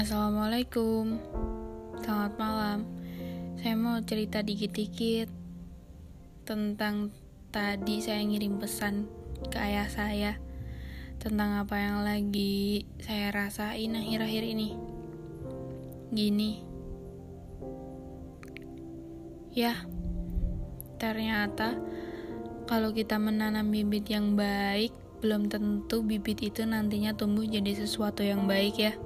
Assalamualaikum. Selamat malam. Saya mau cerita dikit-dikit Tentang tadi saya ngirim pesan ke ayah saya Tentang apa yang lagi saya rasain akhir-akhir ini. Gini. Ya Ternyata Kalau kita menanam bibit yang baik belum tentu bibit itu nantinya tumbuh jadi sesuatu yang baik ya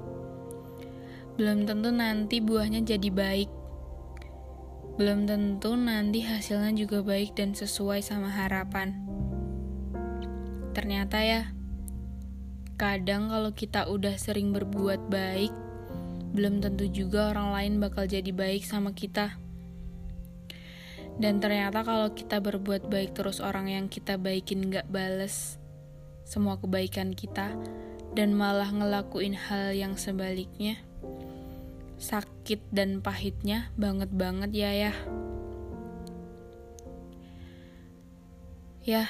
belum tentu nanti buahnya jadi baik. Belum tentu nanti hasilnya juga baik dan sesuai sama harapan. Ternyata ya, kadang kalau kita udah sering berbuat baik, belum tentu juga orang lain bakal jadi baik sama kita. Dan ternyata kalau kita berbuat baik terus orang yang kita baikin gak bales semua kebaikan kita dan malah ngelakuin hal yang sebaliknya, sakit dan pahitnya banget banget ya ya. Ya,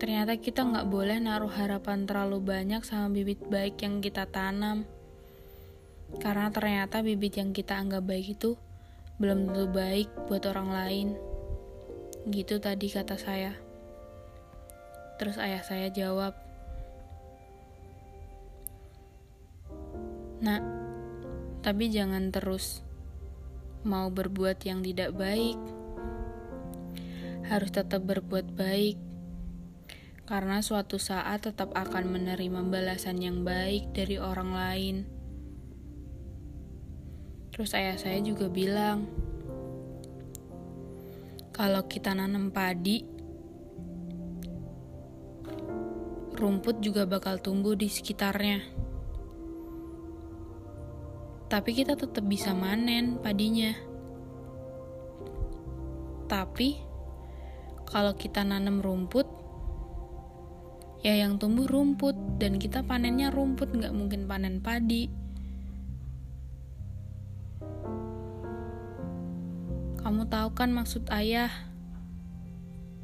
ternyata kita nggak boleh naruh harapan terlalu banyak sama bibit baik yang kita tanam. Karena ternyata bibit yang kita anggap baik itu belum tentu baik buat orang lain. Gitu tadi kata saya. Terus ayah saya jawab, Nak, tapi jangan terus mau berbuat yang tidak baik. Harus tetap berbuat baik, karena suatu saat tetap akan menerima balasan yang baik dari orang lain. Terus ayah saya juga bilang, kalau kita nanam padi, rumput juga bakal tumbuh di sekitarnya tapi kita tetap bisa manen padinya. Tapi kalau kita nanam rumput, ya yang tumbuh rumput dan kita panennya rumput nggak mungkin panen padi. Kamu tahu kan maksud ayah?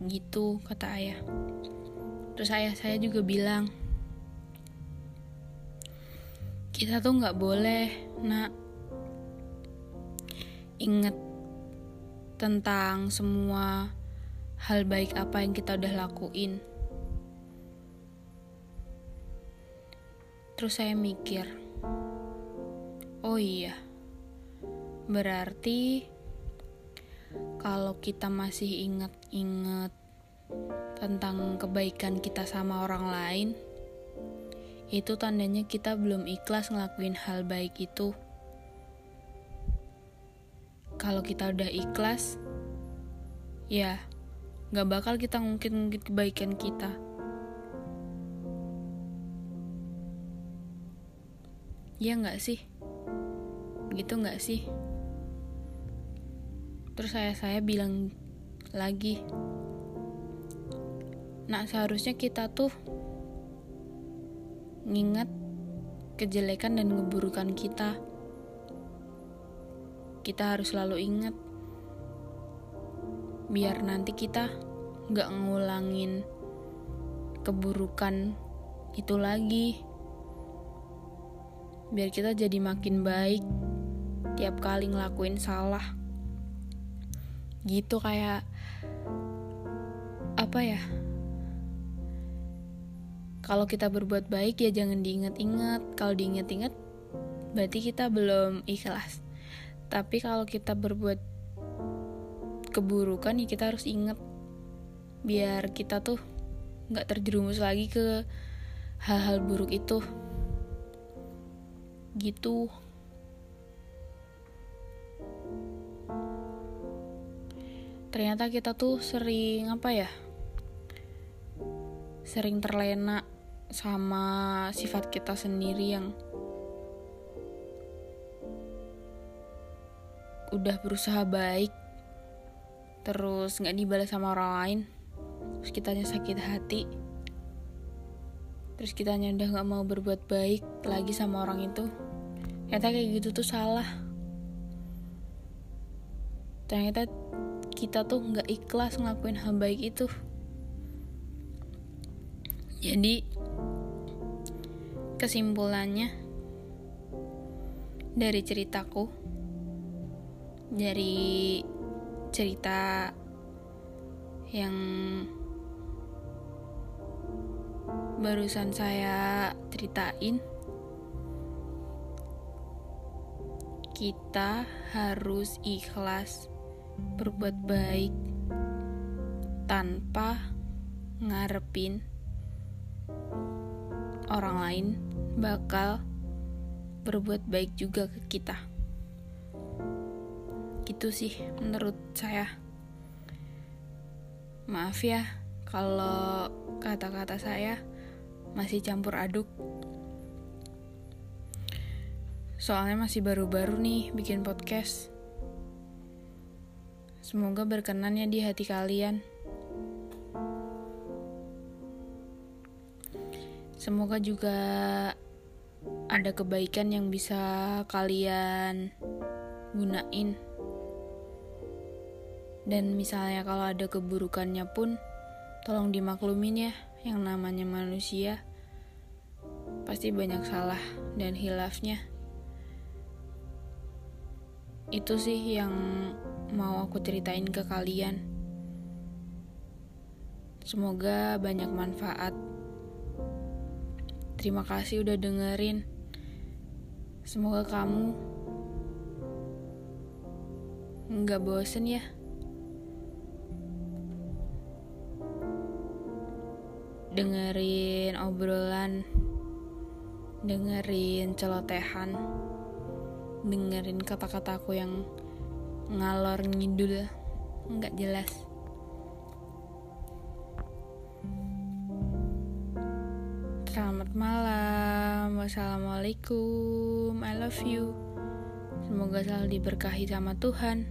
Gitu kata ayah. Terus ayah saya juga bilang, kita tuh nggak boleh nak inget tentang semua hal baik apa yang kita udah lakuin. Terus saya mikir oh iya berarti kalau kita masih inget-inget tentang kebaikan kita sama orang lain itu tandanya kita belum ikhlas ngelakuin hal baik itu. Kalau kita udah ikhlas, ya gak bakal kita ngungkit-ngungkit kebaikan kita. Ya gak sih? Gitu gak sih? Terus saya saya bilang lagi, nah seharusnya kita tuh nginget kejelekan dan keburukan kita. Kita harus selalu ingat, biar nanti kita gak ngulangin keburukan itu lagi. Biar kita jadi makin baik tiap kali ngelakuin salah. Gitu kayak apa ya? Kalau kita berbuat baik ya jangan diingat-ingat. Kalau diingat-ingat berarti kita belum ikhlas. Tapi kalau kita berbuat keburukan ya kita harus ingat. Biar kita tuh nggak terjerumus lagi ke hal-hal buruk itu. Gitu. Ternyata kita tuh sering apa ya sering terlena sama sifat kita sendiri yang udah berusaha baik terus nggak dibalas sama orang lain terus kitanya sakit hati terus kitanya udah nggak mau berbuat baik lagi sama orang itu ternyata kayak gitu tuh salah. Ternyata kita tuh nggak ikhlas ngelakuin hal baik itu. Jadi kesimpulannya dari ceritaku, dari cerita yang barusan saya ceritain, kita harus ikhlas berbuat baik tanpa ngarepin orang lain bakal berbuat baik juga ke kita. Gitu sih menurut saya. Maaf ya kalau kata-kata saya masih campur aduk. Soalnya masih baru-baru nih bikin podcast. Semoga berkenan ya di hati kalian. Semoga juga ada kebaikan yang bisa kalian gunain. Dan misalnya kalau ada keburukannya pun tolong dimaklumin ya, yang namanya manusia pasti banyak salah dan hilafnya. Itu sih yang mau aku ceritain ke kalian. Semoga banyak manfaat. Terima kasih udah dengerin. Semoga kamu nggak bosen ya. Dengerin obrolan, dengerin celotehan, dengerin kata-kataku yang ngalor ngidul, nggak jelas. Selamat malam. Wassalamualaikum. I love you. Semoga selalu diberkahi sama Tuhan.